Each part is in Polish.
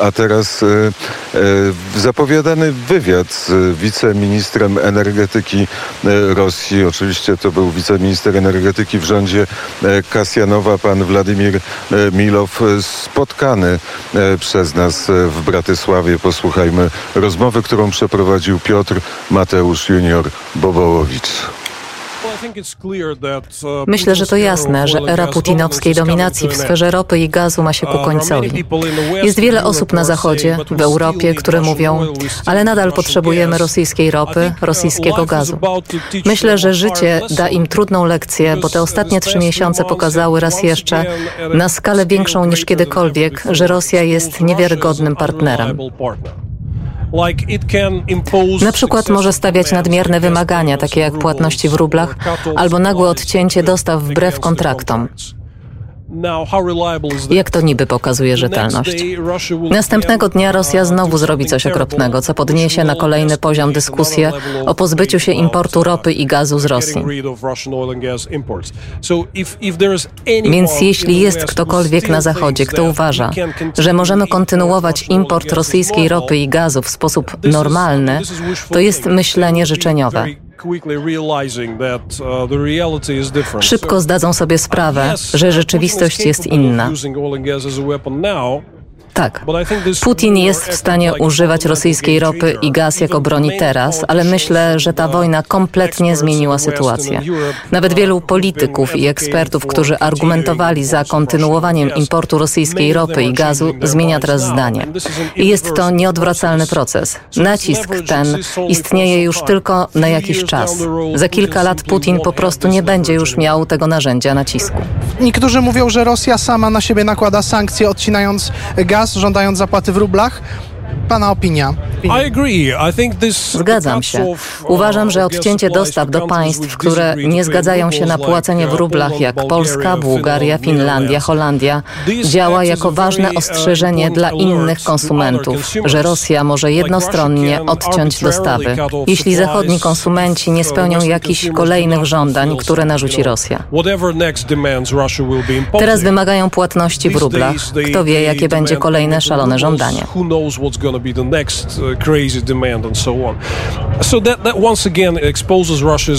A teraz e, e, zapowiadany wywiad z wiceministrem energetyki e, Rosji. Oczywiście to był wiceminister energetyki w rządzie Kasjanowa, pan Władimir Milow, spotkany przez nas w Bratysławie. Posłuchajmy rozmowy, którą przeprowadził Piotr Mateusz junior Bobołowicz. Myślę, że to jasne, że era putinowskiej dominacji w sferze ropy i gazu ma się ku końcowi. Jest wiele osób na Zachodzie, w Europie, które mówią, ale nadal potrzebujemy rosyjskiej ropy, rosyjskiego gazu. Myślę, że życie da im trudną lekcję, bo te ostatnie trzy miesiące pokazały raz jeszcze, na skalę większą niż kiedykolwiek, że Rosja jest niewiarygodnym partnerem. Na przykład może stawiać nadmierne wymagania, takie jak płatności w rublach albo nagłe odcięcie dostaw wbrew kontraktom. Jak to niby pokazuje rzetelność? Następnego dnia Rosja znowu zrobi coś okropnego, co podniesie na kolejny poziom dyskusję o pozbyciu się importu ropy i gazu z Rosji. Więc jeśli jest ktokolwiek na Zachodzie, kto uważa, że możemy kontynuować import rosyjskiej ropy i gazu w sposób normalny, to jest myślenie życzeniowe. Szybko zdadzą sobie sprawę, że rzeczywistość jest inna. Tak. Putin jest w stanie używać rosyjskiej ropy i gaz jako broni teraz, ale myślę, że ta wojna kompletnie zmieniła sytuację. Nawet wielu polityków i ekspertów, którzy argumentowali za kontynuowaniem importu rosyjskiej ropy i gazu, zmienia teraz zdanie. I jest to nieodwracalny proces. Nacisk ten istnieje już tylko na jakiś czas. Za kilka lat Putin po prostu nie będzie już miał tego narzędzia nacisku. Niektórzy mówią, że Rosja sama na siebie nakłada sankcje, odcinając gaz, żądając zapłaty w rublach. Pana opinia? Zgadzam się. Uważam, że odcięcie dostaw do państw, które nie zgadzają się na płacenie w rublach, jak Polska, Bułgaria, Finlandia, Holandia, działa jako ważne ostrzeżenie dla innych konsumentów, że Rosja może jednostronnie odciąć dostawy, jeśli zachodni konsumenci nie spełnią jakichś kolejnych żądań, które narzuci Rosja. Teraz wymagają płatności w rublach. Kto wie, jakie będzie kolejne szalone żądanie.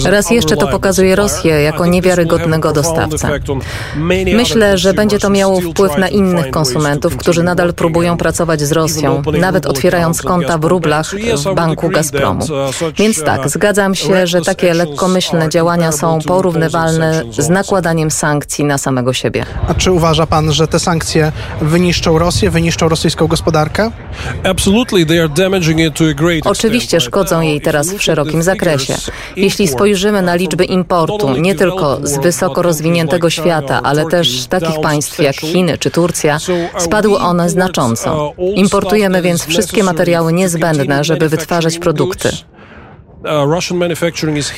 Raz jeszcze to pokazuje Rosję jako niewiarygodnego dostawcę. Myślę, że będzie to miało wpływ na innych konsumentów, którzy nadal próbują pracować z Rosją, nawet otwierając konta w rublach w banku Gazpromu. Więc tak, zgadzam się, że takie lekkomyślne działania są porównywalne z nakładaniem sankcji na samego siebie. A czy uważa pan, że te sankcje wyniszczą Rosję, wyniszczą rosyjską gospodarkę? Oczywiście szkodzą jej teraz w szerokim zakresie. Jeśli spojrzymy na liczby importu, nie tylko z wysoko rozwiniętego świata, ale też takich państw jak Chiny czy Turcja, spadły one znacząco. Importujemy więc wszystkie materiały niezbędne, żeby wytwarzać produkty.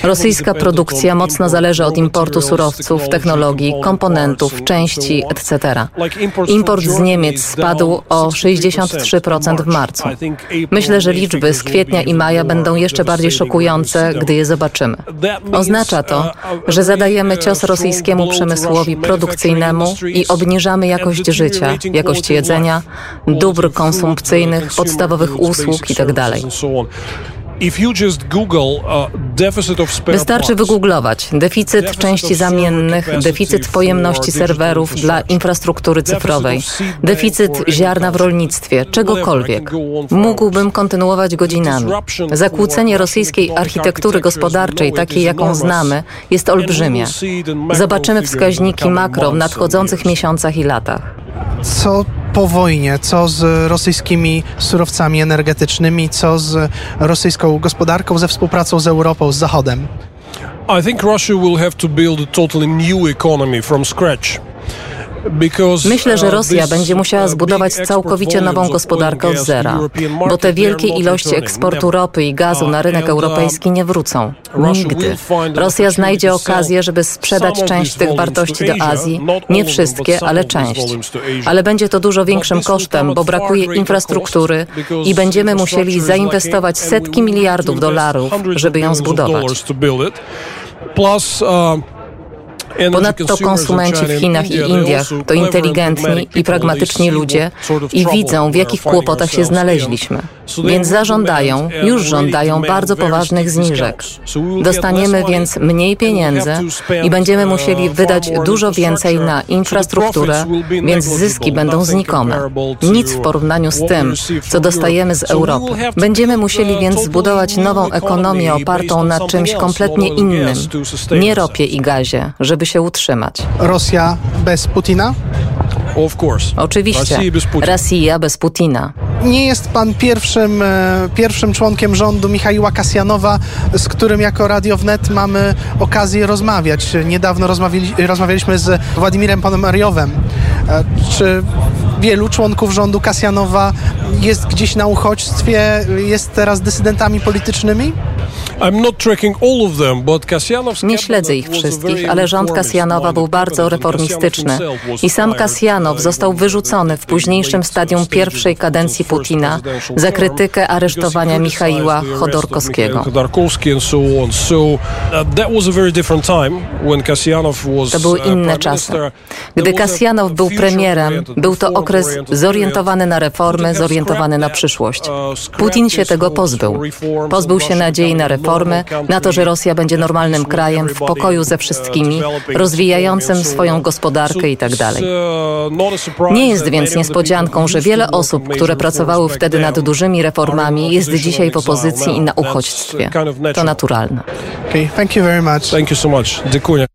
Rosyjska produkcja mocno zależy od importu surowców, technologii, komponentów, części, etc. Import z Niemiec spadł o 63% w marcu. Myślę, że liczby z kwietnia i maja będą jeszcze bardziej szokujące, gdy je zobaczymy. Oznacza to, że zadajemy cios rosyjskiemu przemysłowi produkcyjnemu i obniżamy jakość życia, jakość jedzenia, dóbr konsumpcyjnych, podstawowych usług itd. Wystarczy wygooglować deficyt części zamiennych, deficyt pojemności serwerów dla infrastruktury cyfrowej, deficyt ziarna w rolnictwie, czegokolwiek. Mógłbym kontynuować godzinami. Zakłócenie rosyjskiej architektury gospodarczej, takiej jaką znamy, jest olbrzymie. Zobaczymy wskaźniki makro w nadchodzących miesiącach i latach. Co po wojnie, co z rosyjskimi surowcami energetycznymi, co z rosyjską gospodarką, ze współpracą z Europą, z Zachodem? I think Russia will have to build a totally new economy from scratch. Myślę, że uh, Rosja będzie musiała zbudować całkowicie nową gospodarkę od zera, bo te wielkie ilości eksportu ropy i gazu na rynek uh, europejski nie wrócą. Nigdy. Rosja znajdzie okazję, żeby sprzedać część tych wartości do Azji. Nie wszystkie, ale część. Ale będzie to dużo większym kosztem, bo brakuje infrastruktury i będziemy musieli zainwestować setki miliardów dolarów, żeby ją zbudować. Plus, uh, Ponadto konsumenci w Chinach i Indiach to inteligentni i pragmatyczni ludzie i widzą, w jakich kłopotach się znaleźliśmy. Więc zażądają, już żądają bardzo poważnych zniżek. Dostaniemy więc mniej pieniędzy i będziemy musieli wydać dużo więcej na infrastrukturę, więc zyski będą znikome. Nic w porównaniu z tym, co dostajemy z Europy. Będziemy musieli więc zbudować nową ekonomię opartą na czymś kompletnie innym, nie ropie i gazie, żeby się utrzymać. Rosja bez Putina? Oczywiście, Rosja bez Putina. Nie jest pan pierwszym, e, pierwszym członkiem rządu Michaiła Kasjanowa, z którym jako Radio Wnet mamy okazję rozmawiać. Niedawno rozmawiali, rozmawialiśmy z Władimirem Ponomariowem. E, Czy wielu członków rządu Kasjanowa jest gdzieś na uchodźstwie, jest teraz dysydentami politycznymi? Nie śledzę ich wszystkich, ale rząd Kasjanowa był bardzo reformistyczny i sam Kasjanow został wyrzucony w późniejszym stadium pierwszej kadencji Putina za krytykę aresztowania Michaiła Chodorkowskiego. To były inne czasy. Gdy Kasjanow był premierem, był to okres zorientowany na reformy, zorientowany na przyszłość. Putin się tego pozbył. Pozbył się nadziei na reformy, na to, że Rosja będzie normalnym krajem w pokoju ze wszystkimi, rozwijającym swoją gospodarkę itd. Nie jest więc niespodzianką, że wiele osób, które pracowały wtedy nad dużymi reformami, jest dzisiaj w opozycji i na uchodźstwie. To naturalne. Okay, thank you very much. Thank you so much. Dziękuję.